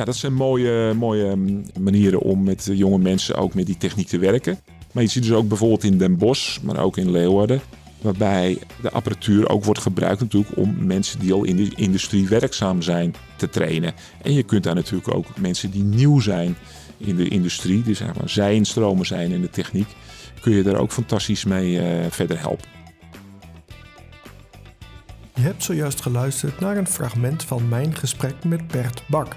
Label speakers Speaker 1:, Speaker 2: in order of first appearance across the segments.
Speaker 1: Ja, dat zijn mooie, mooie mm, manieren om met jonge mensen ook met die techniek te werken. Maar je ziet dus ook bijvoorbeeld in Den Bosch, maar ook in Leeuwarden, waarbij de apparatuur ook wordt gebruikt natuurlijk om mensen die al in de industrie werkzaam zijn te trainen. En je kunt daar natuurlijk ook mensen die nieuw zijn in de industrie, die zeg maar zijnstromen zijn in de techniek, kun je daar ook fantastisch mee uh, verder helpen.
Speaker 2: Je hebt zojuist geluisterd naar een fragment van mijn gesprek met Bert Bak.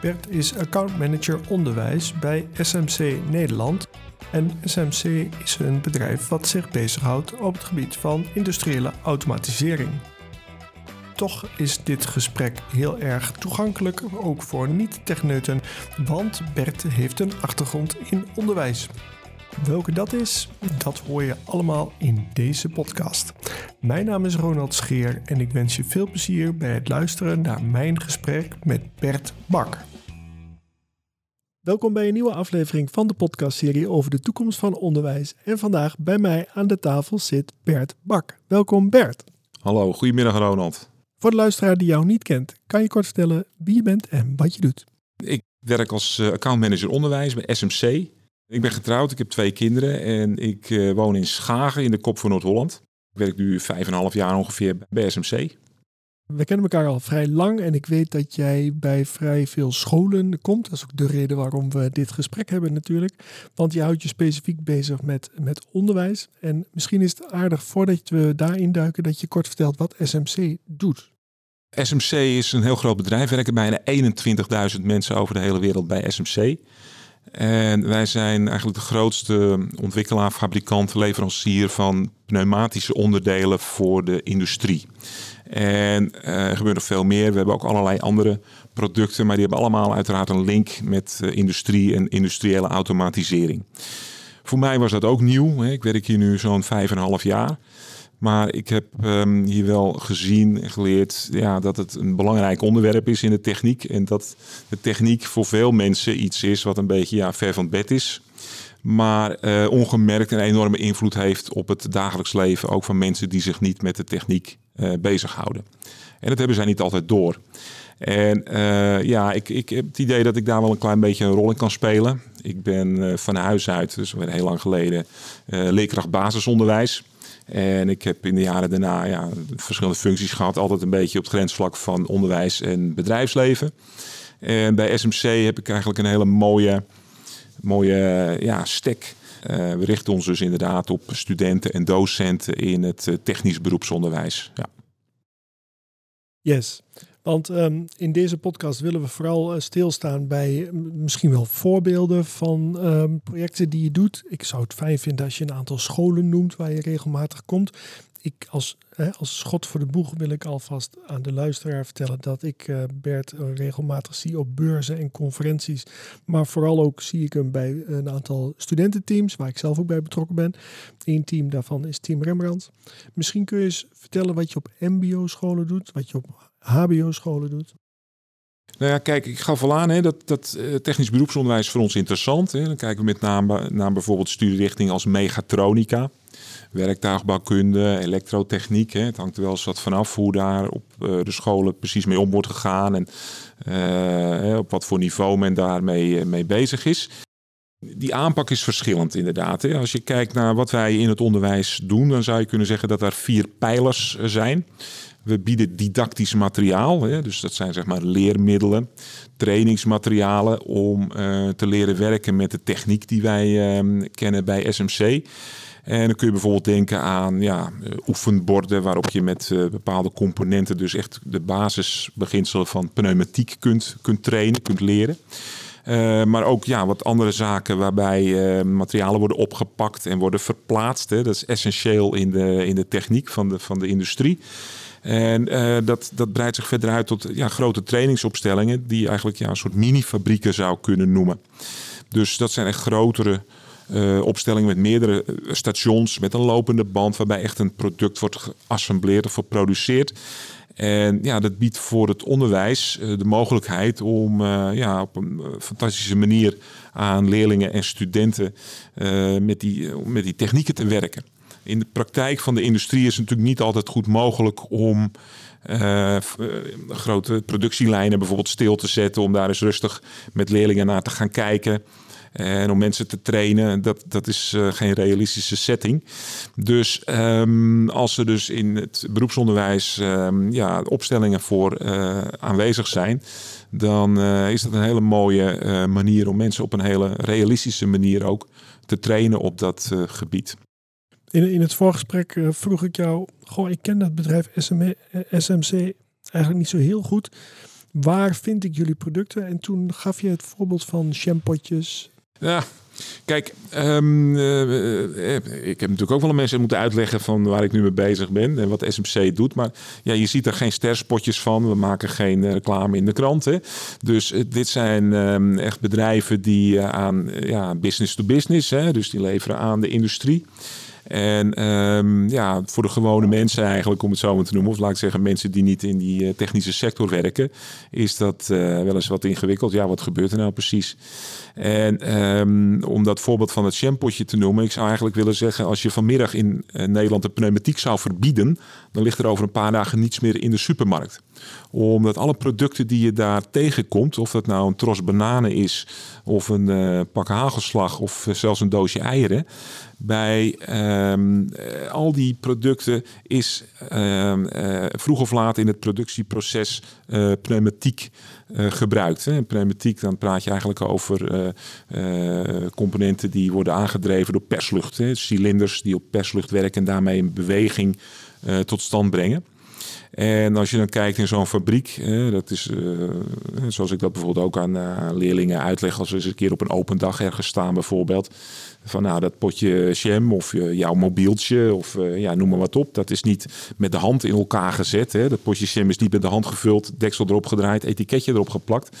Speaker 2: Bert is accountmanager onderwijs bij SMC Nederland. En SMC is een bedrijf wat zich bezighoudt op het gebied van industriële automatisering. Toch is dit gesprek heel erg toegankelijk, ook voor niet-techneuten, want Bert heeft een achtergrond in onderwijs. Welke dat is, dat hoor je allemaal in deze podcast. Mijn naam is Ronald Scheer en ik wens je veel plezier bij het luisteren naar mijn gesprek met Bert Bak. Welkom bij een nieuwe aflevering van de podcastserie over de toekomst van onderwijs. En vandaag bij mij aan de tafel zit Bert Bak. Welkom Bert.
Speaker 1: Hallo, goedemiddag Ronald.
Speaker 2: Voor de luisteraar die jou niet kent, kan je kort vertellen wie je bent en wat je doet?
Speaker 1: Ik werk als eh, accountmanager onderwijs bij SMC. Ik ben getrouwd, ik heb twee kinderen en ik uh, woon in Schagen in de kop van Noord-Holland. Ik werk nu vijf en een half jaar ongeveer bij SMC.
Speaker 2: We kennen elkaar al vrij lang en ik weet dat jij bij vrij veel scholen komt. Dat is ook de reden waarom we dit gesprek hebben natuurlijk. Want je houdt je specifiek bezig met, met onderwijs. En misschien is het aardig voordat we daarin duiken dat je kort vertelt wat SMC doet.
Speaker 1: SMC is een heel groot bedrijf. Er werken bijna 21.000 mensen over de hele wereld bij SMC. En wij zijn eigenlijk de grootste ontwikkelaar, fabrikant, leverancier van pneumatische onderdelen voor de industrie. En uh, er gebeurt nog veel meer. We hebben ook allerlei andere producten, maar die hebben allemaal uiteraard een link met uh, industrie en industriële automatisering. Voor mij was dat ook nieuw. Hè. Ik werk hier nu zo'n vijf en een half jaar. Maar ik heb um, hier wel gezien en geleerd ja, dat het een belangrijk onderwerp is in de techniek. En dat de techniek voor veel mensen iets is wat een beetje ja, ver van bed is. Maar uh, ongemerkt een enorme invloed heeft op het dagelijks leven. Ook van mensen die zich niet met de techniek uh, bezighouden. En dat hebben zij niet altijd door. En uh, ja, ik, ik heb het idee dat ik daar wel een klein beetje een rol in kan spelen. Ik ben van huis uit, dus heel lang geleden, leerkracht basisonderwijs. En ik heb in de jaren daarna ja, verschillende functies gehad. Altijd een beetje op het grensvlak van onderwijs en bedrijfsleven. En bij SMC heb ik eigenlijk een hele mooie, mooie ja, stek. Uh, we richten ons dus inderdaad op studenten en docenten in het uh, technisch beroepsonderwijs. Ja.
Speaker 2: Yes. Want um, in deze podcast willen we vooral uh, stilstaan bij misschien wel voorbeelden van um, projecten die je doet. Ik zou het fijn vinden als je een aantal scholen noemt waar je regelmatig komt. Ik als, hè, als schot voor de boeg wil ik alvast aan de luisteraar vertellen dat ik uh, Bert regelmatig zie op beurzen en conferenties. Maar vooral ook zie ik hem bij een aantal studententeams waar ik zelf ook bij betrokken ben. Eén team daarvan is Team Rembrandt. Misschien kun je eens vertellen wat je op MBO-scholen doet, wat je op HBO-scholen doet?
Speaker 1: Nou ja, kijk, ik gaf al aan hè, dat, dat uh, technisch beroepsonderwijs voor ons interessant. Hè. Dan kijken we met name naar bijvoorbeeld studierichtingen als mechatronica, werktuigbouwkunde, elektrotechniek. Hè. Het hangt er wel eens wat vanaf hoe daar op uh, de scholen precies mee om wordt gegaan en uh, op wat voor niveau men daarmee mee bezig is. Die aanpak is verschillend inderdaad. Hè. Als je kijkt naar wat wij in het onderwijs doen, dan zou je kunnen zeggen dat er vier pijlers zijn. We bieden didactisch materiaal, hè, dus dat zijn zeg maar leermiddelen, trainingsmaterialen om uh, te leren werken met de techniek die wij uh, kennen bij SMC. En dan kun je bijvoorbeeld denken aan ja, uh, oefenborden waarop je met uh, bepaalde componenten dus echt de basisbeginselen van pneumatiek kunt, kunt trainen, kunt leren. Maar ook ja, wat andere zaken waarbij materialen worden opgepakt en worden verplaatst. Dat is essentieel in de, in de techniek van de, van de industrie. En uh, dat, dat breidt zich verder uit tot ja, grote trainingsopstellingen, die je eigenlijk ja, een soort mini-fabrieken zou kunnen noemen. Dus dat zijn echt grotere uh, opstellingen met meerdere stations, met een lopende band, waarbij echt een product wordt geassembleerd of geproduceerd. En ja, dat biedt voor het onderwijs de mogelijkheid om ja, op een fantastische manier aan leerlingen en studenten met, die, met die technieken te werken. In de praktijk van de industrie is het natuurlijk niet altijd goed mogelijk om uh, grote productielijnen bijvoorbeeld stil te zetten. Om daar eens rustig met leerlingen naar te gaan kijken. En om mensen te trainen, dat, dat is geen realistische setting. Dus um, als er dus in het beroepsonderwijs um, ja, opstellingen voor aanwezig zijn, dan is dat een hele mooie manier om mensen op een hele realistische manier ook te trainen op dat gebied.
Speaker 2: In, in het voorgesprek vroeg ik jou, goh, ik ken dat bedrijf SMC eigenlijk niet zo heel goed. Waar vind ik jullie producten? En toen gaf je het voorbeeld van shampootjes,
Speaker 1: ja, Kijk, um, uh, ik heb natuurlijk ook wel mensen moeten uitleggen van waar ik nu mee bezig ben en wat SMC doet. Maar ja, je ziet er geen sterspotjes van. We maken geen reclame in de kranten. Dus dit zijn um, echt bedrijven die aan ja, business to business, hè, dus die leveren aan de industrie. En um, ja, voor de gewone mensen eigenlijk, om het zo maar te noemen, of laat ik zeggen mensen die niet in die uh, technische sector werken, is dat uh, wel eens wat ingewikkeld. Ja, wat gebeurt er nou precies? En um, om dat voorbeeld van het shampootje te noemen, ik zou eigenlijk willen zeggen, als je vanmiddag in uh, Nederland de pneumatiek zou verbieden, dan ligt er over een paar dagen niets meer in de supermarkt. Omdat alle producten die je daar tegenkomt, of dat nou een tros bananen is, of een pak hagelslag, of zelfs een doosje eieren, bij um, al die producten is um, uh, vroeg of laat in het productieproces uh, pneumatiek gebruikt. Hè. Pneumatiek, dan praat je eigenlijk over componenten die worden aangedreven door perslucht. Hè. Cilinders die op perslucht werken en daarmee een beweging tot stand brengen. En als je dan kijkt in zo'n fabriek, dat is zoals ik dat bijvoorbeeld ook aan leerlingen uitleg, als we eens een keer op een open dag ergens staan bijvoorbeeld, van nou dat potje jam of jouw mobieltje of uh, ja, noem maar wat op, dat is niet met de hand in elkaar gezet. Hè. Dat potje jam is niet met de hand gevuld, deksel erop gedraaid, etiketje erop geplakt.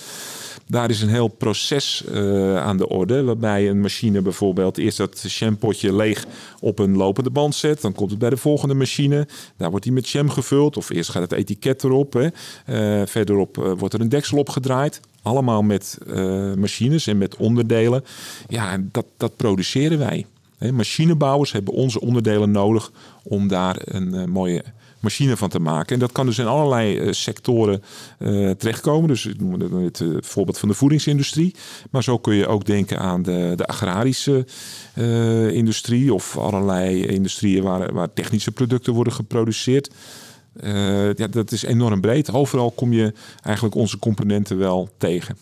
Speaker 1: Daar is een heel proces uh, aan de orde. Waarbij een machine bijvoorbeeld eerst dat shampootje leeg op een lopende band zet. Dan komt het bij de volgende machine. Daar wordt die met jam gevuld. Of eerst gaat het etiket erop. Hè. Uh, verderop uh, wordt er een deksel opgedraaid. Allemaal met machines en met onderdelen. Ja, dat, dat produceren wij. Machinebouwers hebben onze onderdelen nodig om daar een mooie machine van te maken. En dat kan dus in allerlei uh, sectoren uh, terechtkomen. Dus ik noem het uh, voorbeeld van de voedingsindustrie. Maar zo kun je ook denken aan de, de agrarische industrie of allerlei industrieën waar, waar technische producten worden geproduceerd. ja, dat is enorm breed. Overal kom je eigenlijk onze componenten wel tegen.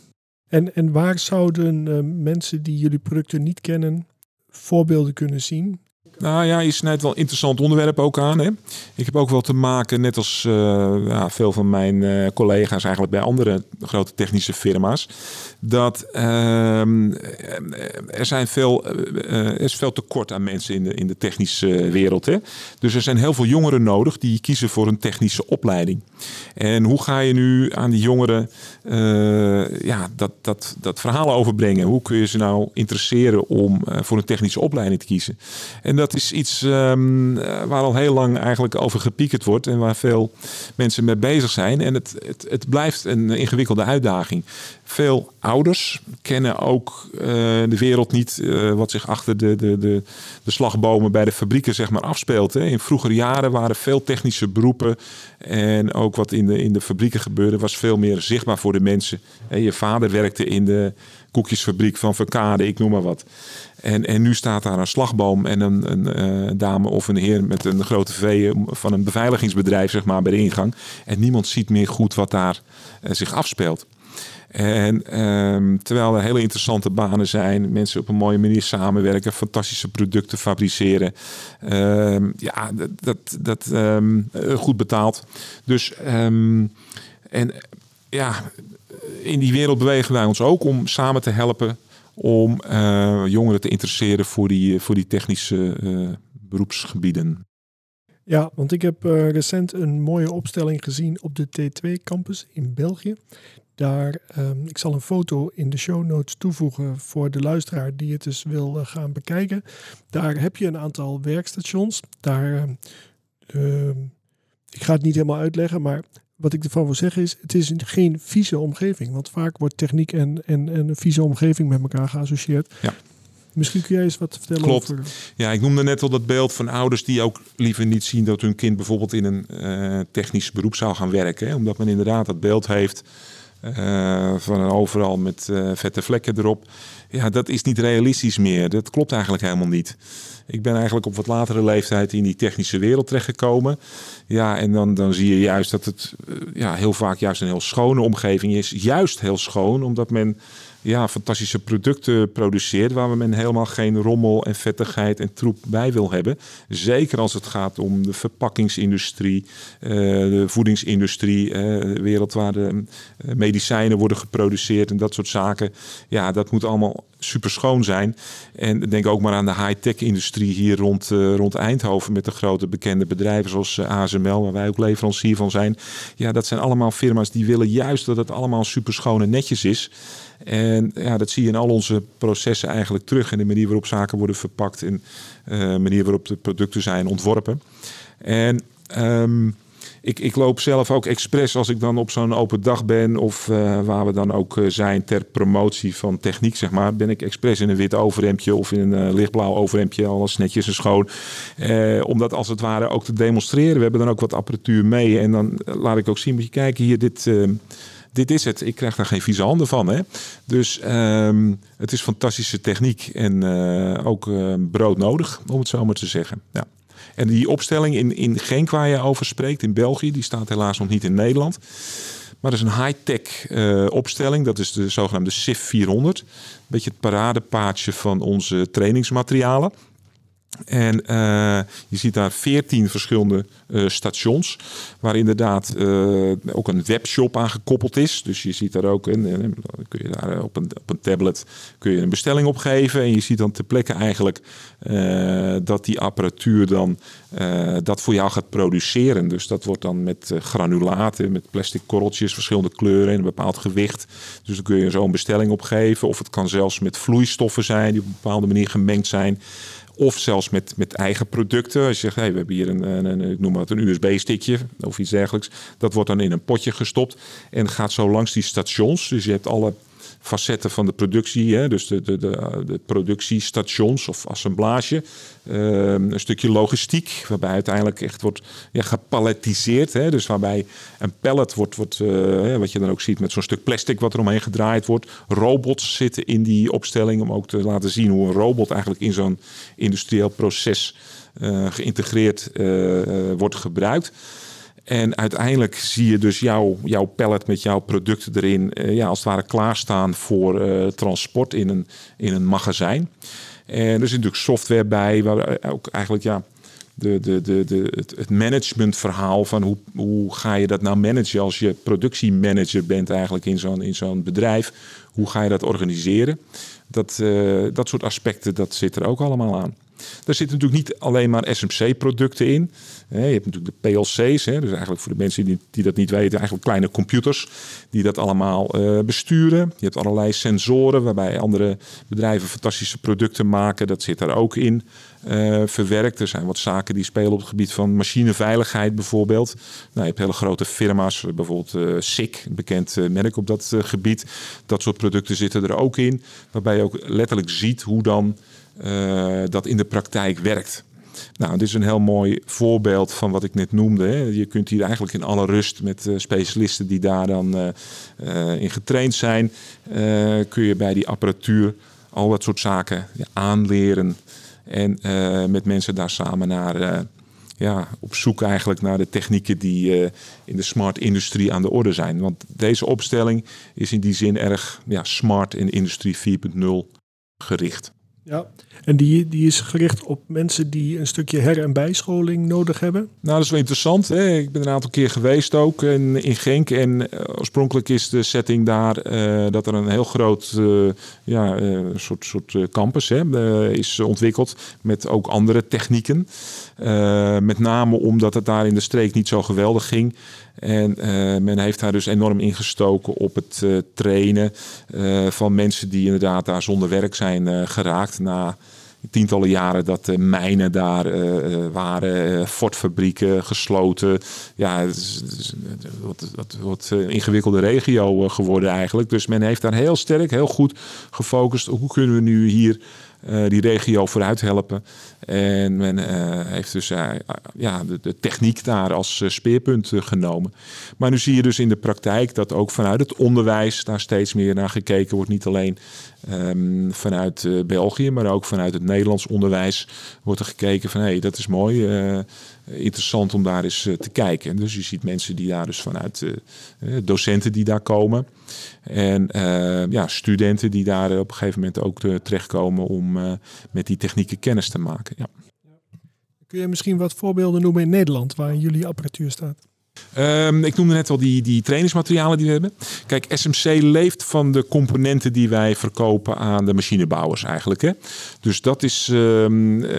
Speaker 2: En, en waar zouden mensen die jullie producten niet kennen voorbeelden kunnen zien
Speaker 1: nou ja, je snijdt wel een interessant onderwerp ook aan. Hè? Ik heb ook wel te maken, net als uh, ja, veel van mijn uh, collega's eigenlijk bij andere grote technische firma's, dat uh, er, zijn veel, er is veel tekort aan mensen in de, in de technische wereld. Hè? Dus er zijn heel veel jongeren nodig die kiezen voor een technische opleiding. En hoe ga je nu aan die jongeren ja, dat, dat, dat verhaal overbrengen? Hoe kun je ze nou interesseren om voor een technische opleiding te kiezen? En dat is iets um, waar al heel lang eigenlijk over gepiekerd wordt en waar veel mensen mee bezig zijn. En het, het, het blijft een ingewikkelde uitdaging. Veel ouders kennen ook uh, de wereld niet uh, wat zich achter de, de, de, de slagbomen bij de fabrieken zeg maar, afspeelt. Hè. In vroegere jaren waren veel technische beroepen en ook wat in de, in de fabrieken gebeurde was veel meer zichtbaar voor de mensen. En je vader werkte in de koekjesfabriek van Verkade, ik noem maar wat. En, en nu staat daar een slagboom en een, een uh, dame of een heer met een grote V van een beveiligingsbedrijf zeg maar, bij de ingang. En niemand ziet meer goed wat daar uh, zich afspeelt. En um, terwijl er hele interessante banen zijn, mensen op een mooie manier samenwerken, fantastische producten fabriceren. Um, ja, dat, dat, um, goed betaald. Dus en ja, in die wereld bewegen wij ons ook om samen te helpen om uh, jongeren te interesseren voor die, voor die technische uh, beroepsgebieden.
Speaker 2: Ja, want ik heb recent een mooie opstelling gezien op de T2-campus in België. Daar, um, ik zal een foto in de show notes toevoegen voor de luisteraar die het dus wil gaan bekijken. Daar heb je een aantal werkstations. Daar, uh, ik ga het niet helemaal uitleggen, maar wat ik ervan wil zeggen is, het is geen vieze omgeving. Want vaak wordt techniek en, en, en een vieze omgeving met elkaar geassocieerd. Ja. Misschien kun jij eens wat vertellen
Speaker 1: Klopt.
Speaker 2: over...
Speaker 1: Ja, ik noemde net al dat beeld van ouders die ook liever niet zien dat hun kind bijvoorbeeld in een uh, technisch beroep zou gaan werken. Hè? Omdat men inderdaad dat beeld heeft van een overal met uh, vette vlekken erop. Ja, dat is niet realistisch meer. Dat klopt eigenlijk helemaal niet. Ik ben eigenlijk op wat latere leeftijd in die technische wereld terechtgekomen. Ja, en dan, dan zie je juist dat het ja, heel vaak juist een heel schone omgeving is. Juist heel schoon, omdat men ja, fantastische producten produceert waar men helemaal geen rommel en vettigheid en troep bij wil hebben. Zeker als het gaat om de verpakkingsindustrie, uh, de voedingsindustrie, uh, medicijnen worden geproduceerd en dat soort zaken. Ja, dat moet allemaal super schoon zijn. En denk ook maar aan de high-tech industrie hier rond, rond Eindhoven met de grote bekende bedrijven zoals ASML, waar wij ook leverancier van zijn. Ja, dat zijn allemaal firma's die willen juist dat het allemaal super schoon en netjes is. En ja, dat zie je in al onze processen eigenlijk terug. En de manier waarop zaken worden verpakt. En de uh, manier waarop de producten zijn ontworpen. En um, ik, ik, loop zelf ook expres als ik dan op zo'n open dag ben. Of uh, waar we dan ook uh, zijn ter promotie van techniek, zeg maar. Ben ik expres in een wit overhemdje of in een uh, lichtblauw overhemdje. Alles netjes en schoon. om dat als het ware ook te demonstreren. We hebben dan ook wat apparatuur mee. En dan laat ik ook zien, moet je kijken hier, dit dit is het. Ik krijg daar geen vieze handen van. Hè? Dus um, het is fantastische techniek en uh, ook uh, brood nodig, om het zo maar te zeggen. Ja. En die opstelling in, in Genk waar je over spreekt, in België, die staat helaas nog niet in Nederland. Maar dat is een high-tech uh, opstelling. Dat is de zogenaamde SIF 400. Een beetje het paradepaardje van onze trainingsmaterialen. En uh, je ziet daar veertien verschillende uh, stations, waar inderdaad uh, ook een webshop aan gekoppeld is. Dus je ziet daar ook, een, kun je daar op een, op een tablet kun je een bestelling opgeven. En je ziet dan ter plekke eigenlijk dat die apparatuur dan dat voor jou gaat produceren. Dus dat wordt dan met granulaten, met plastic korreltjes, verschillende kleuren en een bepaald gewicht. Dus dan kun je zo een bestelling opgeven. Of het kan zelfs met vloeistoffen zijn die op een bepaalde manier gemengd zijn. Of zelfs met, met eigen producten. Als je zegt, hey, we hebben hier een, een, ik noem het, een USB-stickje of iets dergelijks. Dat wordt dan in een potje gestopt en gaat zo langs die stations. Dus je hebt alle facetten van de productie. Hè? Dus de, de, de, productiestations of assemblage. Uh, een stukje logistiek, waarbij uiteindelijk echt wordt ja, gepallettiseerd. Hè? Dus waarbij een pallet wordt, wordt uh, wat je dan ook ziet met zo'n stuk plastic wat er omheen gedraaid wordt. Robots zitten in die opstelling om ook te laten zien hoe een robot eigenlijk in zo'n industrieel proces uh, geïntegreerd wordt gebruikt. En uiteindelijk zie je dus jouw, jouw pallet met jouw producten erin, uh, ja, als het ware klaarstaan voor uh, transport in een, in een magazijn. En er zit natuurlijk software bij, waar ook eigenlijk ja, de, de, de, de, het, het managementverhaal van hoe, hoe ga je dat nou managen als je productiemanager bent eigenlijk in zo'n, in zo'n bedrijf. Hoe ga je dat organiseren? Dat, dat soort aspecten, dat zit er ook allemaal aan. Daar zitten natuurlijk niet alleen maar SMC-producten in. Je hebt natuurlijk de PLC's, dus eigenlijk voor de mensen die, dat niet weten, eigenlijk kleine computers die dat allemaal uh, besturen. Je hebt allerlei sensoren waarbij andere bedrijven fantastische producten maken. Dat zit daar ook in uh, verwerkt. Er zijn wat zaken die spelen op het gebied van machineveiligheid bijvoorbeeld. Nou, je hebt hele grote firma's, bijvoorbeeld uh, SICK, een bekend merk op dat gebied. Dat soort producten zitten er ook in. Waarbij je ook letterlijk ziet hoe dan dat in de praktijk werkt. Nou, dit is een heel mooi voorbeeld van wat ik net noemde. Hè. Je kunt hier eigenlijk in alle rust met uh, specialisten die daar dan uh, in getraind zijn, kun je bij die apparatuur al dat soort zaken aanleren. En met mensen daar samen naar, ja, op zoek eigenlijk naar de technieken die in de smart industrie aan de orde zijn. Want deze opstelling is in die zin erg ja, smart in industrie 4.0 gericht.
Speaker 2: Ja, en die, die is gericht op mensen die een stukje her- en bijscholing nodig hebben?
Speaker 1: Nou, dat is wel interessant. Hè? Ik ben een aantal keer geweest ook in, in Genk. En uh, oorspronkelijk is de setting daar uh, dat er een heel groot uh, ja, soort, soort campus hè, is ontwikkeld. Met ook andere technieken. Met name omdat het daar in de streek niet zo geweldig ging. En uh, men heeft daar dus enorm ingestoken op het uh, trainen van mensen die inderdaad daar zonder werk zijn geraakt. Na tientallen jaren dat de mijnen daar waren, fortfabrieken gesloten. Ja, het is, het wordt een ingewikkelde regio geworden eigenlijk. Dus men heeft daar heel sterk, heel goed gefocust. Hoe kunnen we nu hier die regio vooruit helpen. En men heeft dus ja, de, techniek daar als speerpunt genomen. Maar nu zie je dus in de praktijk dat ook vanuit het onderwijs daar steeds meer naar gekeken wordt. Niet alleen um, vanuit België, maar ook vanuit het Nederlands onderwijs wordt er gekeken van hé, hey, dat is mooi interessant om daar eens te kijken. Dus je ziet mensen die daar dus vanuit docenten die daar komen. En ja, studenten die daar op een gegeven moment ook terechtkomen om met die technieken kennis te maken. Ja.
Speaker 2: Kun je misschien wat voorbeelden noemen in Nederland waar jullie apparatuur staat?
Speaker 1: Um, ik noemde net al die, die trainingsmaterialen die we hebben. Kijk, SMC leeft van de componenten die wij verkopen aan de machinebouwers eigenlijk. Hè? Dus dat is um, uh,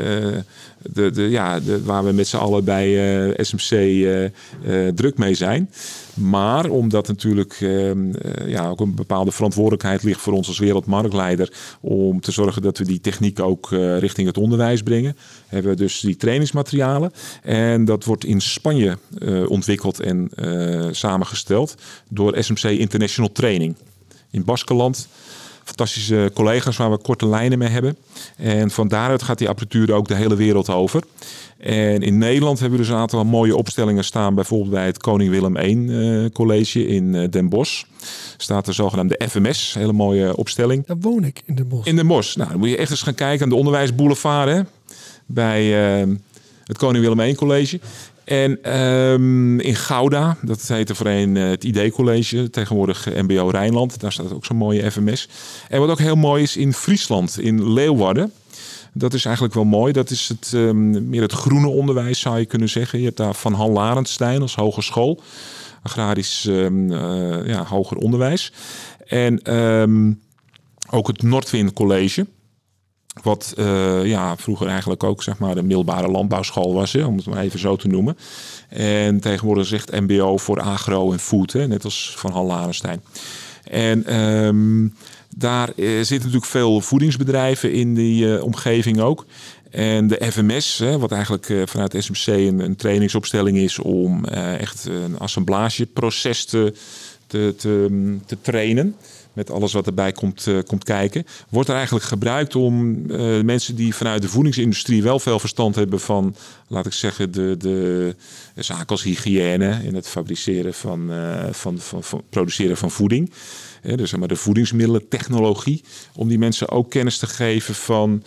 Speaker 1: de, de, ja, de, waar we met z'n allen bij uh, SMC uh, druk mee zijn. Maar omdat natuurlijk ehm, ja, ook een bepaalde verantwoordelijkheid ligt voor ons als wereldmarktleider om te zorgen dat we die techniek ook richting het onderwijs brengen, hebben we dus die trainingsmaterialen. En dat wordt in Spanje ontwikkeld en samengesteld door SMC International Training. In Baskeland fantastische collega's waar we korte lijnen mee hebben. En van daaruit gaat die apparatuur ook de hele wereld over. En in Nederland hebben we dus een aantal mooie opstellingen staan. Bijvoorbeeld bij het Koning Willem I uh, College in uh, Den Bosch. Staat de zogenaamde FMS. Hele mooie opstelling.
Speaker 2: Daar woon ik in Den Bosch.
Speaker 1: In Den Bosch. Nou, dan moet je echt eens gaan kijken aan de onderwijsboulevard. Hè? Bij uh, het Koning Willem I College. En um, in Gouda, dat heette voorheen uh, het ID-college, tegenwoordig MBO Rijnland. Daar staat ook zo'n mooie FMS. En wat ook heel mooi is in Friesland, in Leeuwarden. Dat is eigenlijk wel mooi. Dat is het, um, meer het groene onderwijs, zou je kunnen zeggen. Je hebt daar Van Han Larenstein als hogeschool. Agrarisch um, uh, ja, hoger onderwijs. En ook het Noordwind College. Wat uh, ja, vroeger eigenlijk ook zeg maar, een middelbare landbouwschool was, hè, om het maar even zo te noemen. En tegenwoordig zegt MBO voor agro en food, hè, net als van Hal Larenstein. En um, daar uh, zitten natuurlijk veel voedingsbedrijven in die uh, omgeving ook. En de FMS, hè, wat eigenlijk vanuit SMC een, een, trainingsopstelling is om echt een assemblageproces te, te, te trainen met alles wat erbij komt, uh, komt kijken, wordt er eigenlijk gebruikt om uh, mensen die vanuit de voedingsindustrie wel veel verstand hebben van, laat ik zeggen, de, de zaken als hygiëne in het fabriceren van, uh, van, van, van, produceren van voeding. dus maar de voedingsmiddelentechnologie. Om die mensen ook kennis te geven van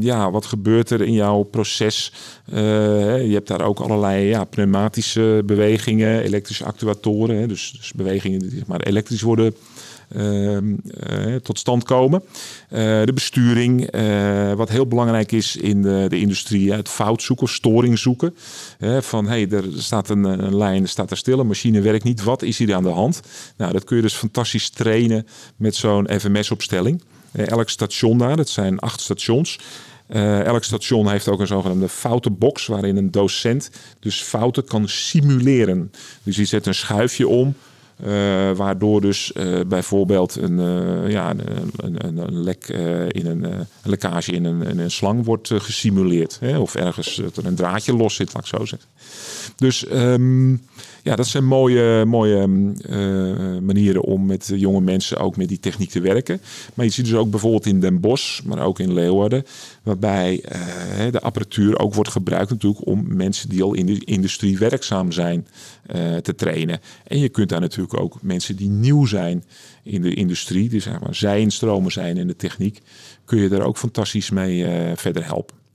Speaker 1: ja, wat gebeurt er in jouw proces. je hebt daar ook allerlei ja, pneumatische bewegingen, elektrische actuatoren. dus, dus bewegingen die zeg maar, elektrisch worden Ehm, eh, tot stand komen. Eh, de besturing, eh, wat heel belangrijk is in de, de industrie, het fout zoeken storing zoeken. van hey, er staat een, een lijn, er staat er stil, een machine werkt niet. Wat is hier aan de hand? Nou, dat kun je dus fantastisch trainen met zo'n FMS-opstelling. elk station daar, dat zijn acht stations. Uh, elk station heeft ook een zogenaamde foutenbox waarin een docent dus fouten kan simuleren. Dus die zet een schuifje om uh, waardoor dus uh, bijvoorbeeld een, uh, ja, een, een, een lek in een, lekkage in een, een slang wordt gesimuleerd. Hè? Of ergens dat er een draadje los zit, laat ik zo zeggen. Dus um, ja, dat zijn mooie, mooie uh, manieren om met jonge mensen ook met die techniek te werken. Maar je ziet dus ook bijvoorbeeld in Den Bosch, maar ook in Leeuwarden, waarbij uh, de apparatuur ook wordt gebruikt natuurlijk om mensen die al in de industrie werkzaam zijn uh, te trainen. En je kunt daar natuurlijk ook mensen die nieuw zijn in de industrie, die zeg maar zijinstromen zijn in de techniek, kun je daar ook fantastisch mee verder helpen.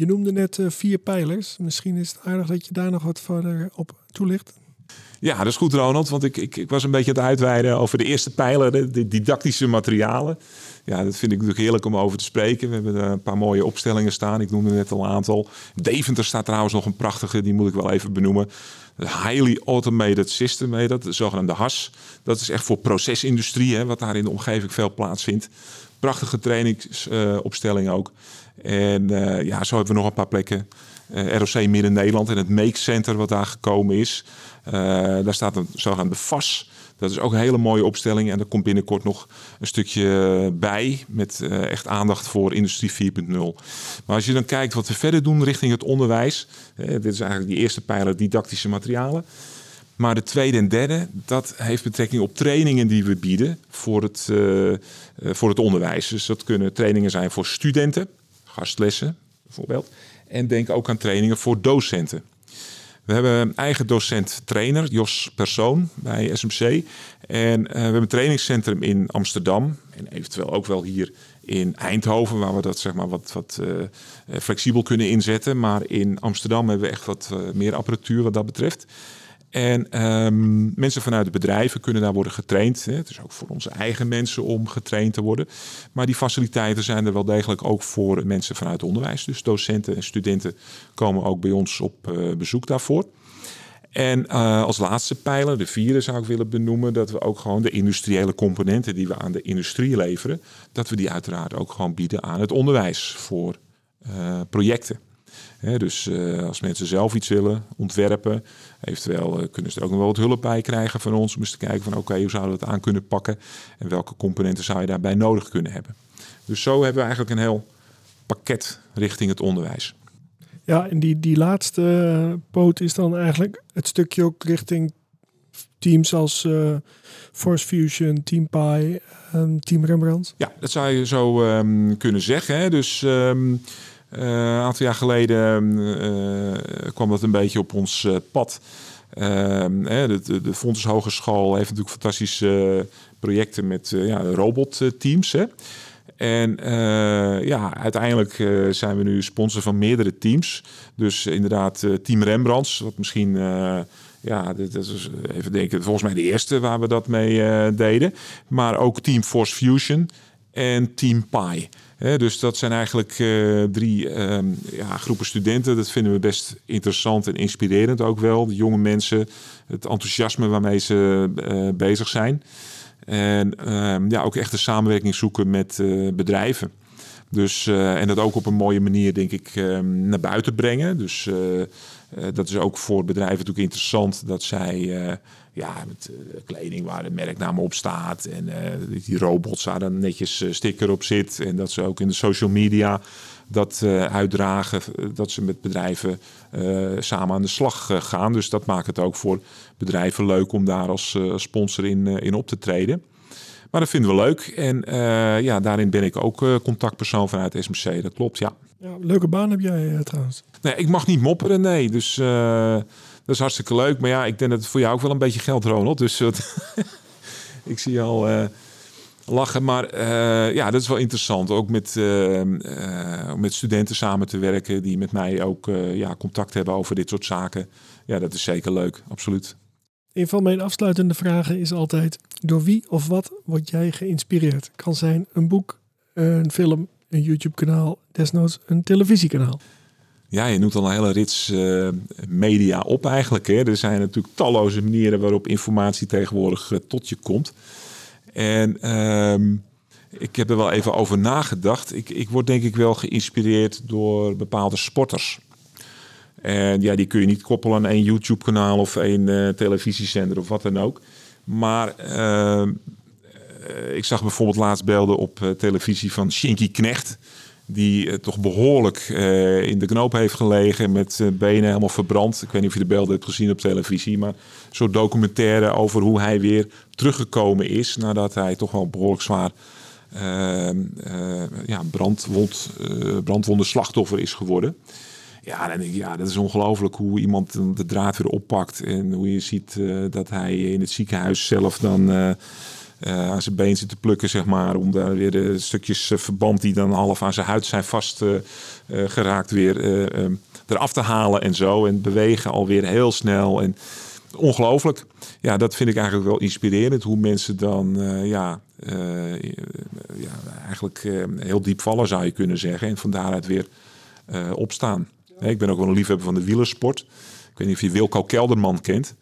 Speaker 2: Je noemde net uh, vier pijlers. Misschien is het aardig dat je daar nog wat verder op toelicht.
Speaker 1: Ja, dat is goed, Ronald. Want ik, ik, ik was een beetje aan het uitweiden over de eerste pijler, de, de, didactische materialen. Ja, dat vind ik natuurlijk heerlijk om over te spreken. We hebben een paar mooie opstellingen staan. Ik noemde net al een aantal. Deventer staat trouwens nog een prachtige, die moet ik wel even benoemen. Highly Automated System, heet dat, de zogenaamde HAS. Dat is echt voor procesindustrie, hè, wat daar in de omgeving veel plaatsvindt. Prachtige trainingsopstelling uh, ook. En uh, ja, zo hebben we nog een paar plekken. Uh, ROC Midden-Nederland en het Make Center wat daar gekomen is. Uh, daar staat een zogenaamde FAS. Dat is ook een hele mooie opstelling. En er komt binnenkort nog een stukje bij. Met echt aandacht voor Industrie 4.0. Maar als je dan kijkt wat we verder doen richting het onderwijs. dit is eigenlijk die eerste pijler didactische materialen. Maar de tweede en derde, dat heeft betrekking op trainingen die we bieden voor het, voor het onderwijs. Dus dat kunnen trainingen zijn voor studenten, gastlessen bijvoorbeeld. En denk ook aan trainingen voor docenten. We hebben een eigen docent-trainer, Jos Persoon, bij SMC. En uh, we hebben een trainingscentrum in Amsterdam. En eventueel ook wel hier in Eindhoven, waar we dat zeg maar wat, wat uh, flexibel kunnen inzetten. Maar in Amsterdam hebben we echt wat meer apparatuur wat dat betreft. En um, mensen vanuit de bedrijven kunnen daar worden getraind. Het is ook voor onze eigen mensen om getraind te worden. Maar die faciliteiten zijn er wel degelijk ook voor mensen vanuit onderwijs. Dus docenten en studenten komen ook bij ons op uh, bezoek daarvoor. En uh, als laatste pijler, de vierde zou ik willen benoemen, dat we ook gewoon de industriële componenten die we aan de industrie leveren, dat we die uiteraard ook gewoon bieden aan het onderwijs voor uh, projecten dus als mensen zelf iets willen ontwerpen, eventueel uh, kunnen ze er ook nog wel wat hulp bij krijgen van ons. Om eens te kijken van oké, hoe zouden we het aan kunnen pakken en welke componenten zou je daarbij nodig kunnen hebben. Dus zo hebben we eigenlijk een heel pakket richting het onderwijs.
Speaker 2: Ja, en die, die laatste eh, poot is dan eigenlijk het stukje ook richting teams als uh, Force Fusion, Team Pi, um, Team Rembrandt?
Speaker 1: Ja, dat zou je zo um, kunnen zeggen. Hè. Dus um, een aantal jaar geleden uh, kwam dat een beetje op ons uh, pad. Ehm, de, de, de Fontes Hogeschool heeft natuurlijk fantastische projecten met ja, robotteams. En ja, uiteindelijk zijn we nu sponsor van meerdere teams. Dus inderdaad, Team Rembrandts, wat misschien ja, dat is even denken, volgens mij de eerste waar we dat mee deden. Maar ook Team Force Fusion en Team Pi dus dat zijn eigenlijk uh, drie uh, ja, groepen studenten. Dat vinden we best interessant en inspirerend ook wel. De jonge mensen, het enthousiasme waarmee ze uh, bezig zijn. En ehm, ja, ook echt de samenwerking zoeken met uh, bedrijven. Dus, en dat ook op een mooie manier, denk ik, ehm, naar buiten brengen. Dus dat is ook voor bedrijven natuurlijk interessant dat zij ja, met uh, kleding waar de merknaam op staat. En uh, die robots waar dan netjes uh, sticker op zit. En dat ze ook in de social media dat uitdragen. Dat ze met bedrijven samen aan de slag gaan. Dus dat maakt het ook voor bedrijven leuk om daar als sponsor in, in op te treden. Maar dat vinden we leuk. En ja, daarin ben ik ook contactpersoon vanuit SMC. Dat klopt, ja.
Speaker 2: ja leuke baan heb jij trouwens.
Speaker 1: Nee, ik mag niet mopperen, nee. Dus is hartstikke leuk. Maar ja, ik denk dat het voor jou ook wel een beetje geld, Ronald. Dus ik zie al uh, lachen. Maar uh, ja, dat is wel interessant. Ook met, uh, met studenten samen te werken die met mij ook ja, contact hebben over dit soort zaken. Ja, dat is zeker leuk. Absoluut.
Speaker 2: Een van mijn afsluitende vragen is altijd: door wie of wat word jij geïnspireerd? Kan zijn een boek, een film, een YouTube-kanaal, desnoods een televisiekanaal.
Speaker 1: Ja, je noemt al een hele rits uh, media op eigenlijk. Hè. Er zijn natuurlijk talloze manieren waarop informatie tegenwoordig uh, tot je komt. En uh, ik heb er wel even over nagedacht. Ik, ik word denk ik wel geïnspireerd door bepaalde sporters. En ja, die kun je niet koppelen aan één YouTube-kanaal of één uh, televisiezender of wat dan ook. Maar ehm, ik zag bijvoorbeeld laatst beelden op televisie van Shinky Knecht die uh, toch behoorlijk uh, in de knoop heeft gelegen met uh, benen helemaal verbrand. Ik weet niet of je de beelden hebt gezien op televisie, maar zo'n documentaire over hoe hij weer teruggekomen is nadat hij toch wel behoorlijk zwaar ehm, ja, brandwond, brandwonde slachtoffer is geworden. Ja, dan ja, dat is ongelooflijk hoe iemand de draad weer oppakt en hoe je ziet dat hij in het ziekenhuis zelf dan uh, aan zijn been zit te plukken, zeg maar. Om daar weer de stukjes eh, verband die dan half aan zijn huid zijn vastgeraakt weer uh, eraf te halen en zo. En bewegen alweer heel snel. En ongelooflijk. Ja, dat vind ik eigenlijk wel inspirerend. Hoe mensen dan, ja, ja, eigenlijk heel diep vallen zou je kunnen zeggen. En van daaruit weer opstaan. ik ben ook wel een liefhebber van de wielersport. Ik weet niet of je Wilco Kelderman kent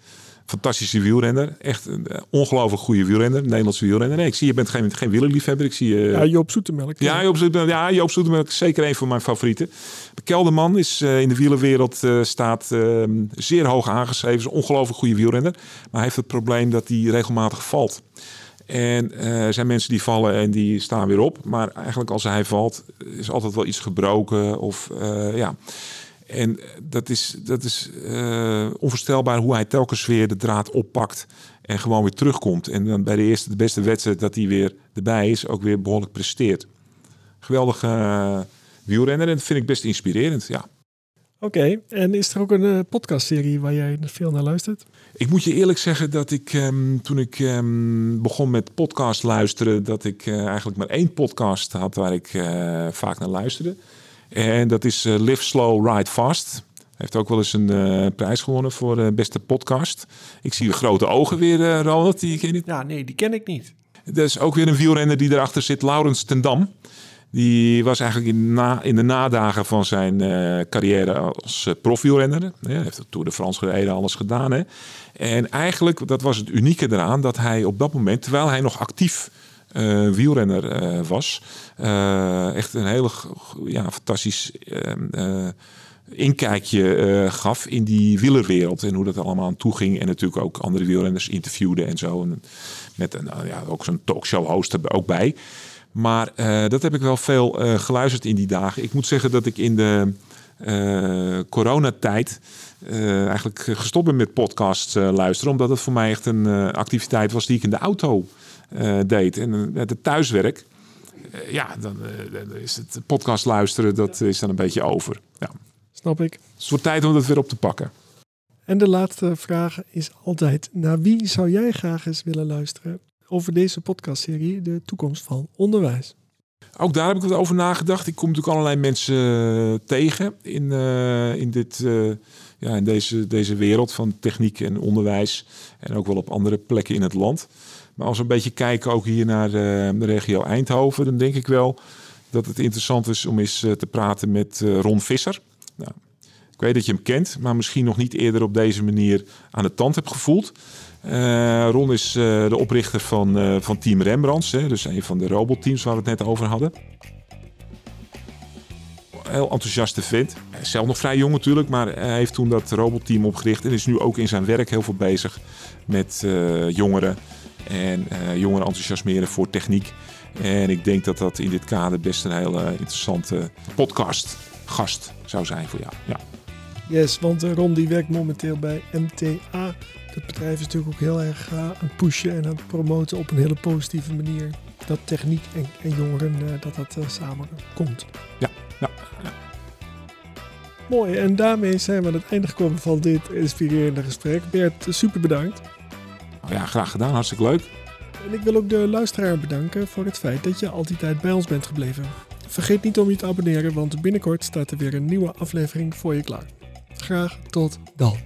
Speaker 1: fantastische wielrenner. Echt een uh, ongelooflijk goede wielrenner. Nederlandse wielrenner. Nee, ik zie je bent geen, geen wielerliefhebber. Ik zie uh,
Speaker 2: ja, Joop Zoetemelk.
Speaker 1: Ja, Joop Zoetemelk. Ja, Joop Zoetemelk is zeker een van mijn favorieten. Kelderman is uh, in de wielerwereld staat ehm, zeer hoog aangeschreven. Is een ongelooflijk goede wielrenner. Maar hij heeft het probleem dat hij regelmatig valt. En er zijn mensen die vallen en die staan weer op. Maar eigenlijk als hij valt is altijd wel iets gebroken. Of ja... En dat is, dat is uh, onvoorstelbaar hoe hij telkens weer de draad oppakt en gewoon weer terugkomt. En dan bij de eerste, de beste wedstrijd dat hij weer erbij is, ook weer behoorlijk presteert. Geweldige uh, wielrenner en dat vind ik best inspirerend, ja.
Speaker 2: Oké, en is er ook een uh, podcastserie waar jij veel naar luistert?
Speaker 1: Ik moet je eerlijk zeggen dat ik um, toen ik um, begon met podcast luisteren, dat ik uh, eigenlijk maar één podcast had waar ik uh, vaak naar luisterde. En dat is Live Slow, Ride Fast. Hij heeft ook wel eens een prijs gewonnen voor de beste podcast. Ik zie de grote ogen weer, Ronald. Die ken je niet?
Speaker 2: Ja, nee, die ken ik niet.
Speaker 1: Er is ook weer een wielrenner die erachter zit, Laurens ten Dam. Die was eigenlijk in, na, in de nadagen van zijn uh, carrière als profwielrenner. Hij heeft de Tour de France gereden, alles gedaan. Hè. En eigenlijk, dat was het unieke eraan, dat hij op dat moment, terwijl hij nog actief uh, wielrenner was, echt een hele ja, fantastisch ehm, inkijkje gaf in die wielerwereld en hoe dat allemaal aan toe ging. En natuurlijk ook andere wielrenners interviewde en zo. En met een, ja, ook zo'n talkshow host er ook bij. Maar dat heb ik wel veel geluisterd in die dagen. Ik moet zeggen dat ik in de coronatijd eigenlijk gestopt ben met podcasts luisteren. Omdat het voor mij echt een activiteit was die ik in de auto deed. En het thuiswerk. ja, dan, dan, is het podcast luisteren, dat is dan een beetje over. Ja.
Speaker 2: Snap ik.
Speaker 1: Het wordt tijd om dat weer op te pakken.
Speaker 2: En de laatste vraag is altijd: naar wie zou jij graag eens willen luisteren? over deze podcastserie, de toekomst van onderwijs.
Speaker 1: Ook daar heb ik wat over nagedacht. Ik kom natuurlijk allerlei mensen eh, tegen in, uh, in, dit, uh, ja, in deze, deze wereld van techniek en onderwijs. En ook wel op andere plekken in het land. Maar als we een beetje kijken ook hier naar de regio Eindhoven, dan denk ik wel dat het interessant is om eens te praten met Ron Visser. Nou, ik weet dat je hem kent, maar misschien nog niet eerder op deze manier aan de tand hebt gevoeld. Ron is de oprichter van, van Team Rembrandts, hè, dus een van de robotteams waar we het net over hadden. Heel enthousiaste vent. Zelf nog vrij jong natuurlijk, maar hij heeft toen dat robotteam opgericht en is nu ook in zijn werk heel veel bezig met jongeren en jongeren enthousiasmeren voor techniek. En ik denk dat dat in dit kader best een hele interessante podcast gast zou zijn voor jou. Ja.
Speaker 2: Yes, want Ron die werkt momenteel bij MTA het bedrijf is natuurlijk ook heel erg uh, aan het pushen en aan het promoten op een hele positieve manier. Dat techniek en, en jongeren, dat dat samen komt.
Speaker 1: Ja, ja, ja.
Speaker 2: Mooi, en daarmee zijn we aan het einde gekomen van dit inspirerende gesprek. Bert, super bedankt.
Speaker 1: Oh ja, graag gedaan, hartstikke leuk.
Speaker 2: En ik wil ook de luisteraar bedanken voor het feit dat je altijd tijd bij ons bent gebleven. Vergeet niet om je te abonneren, want binnenkort staat er weer een nieuwe aflevering voor je klaar. Graag tot dan.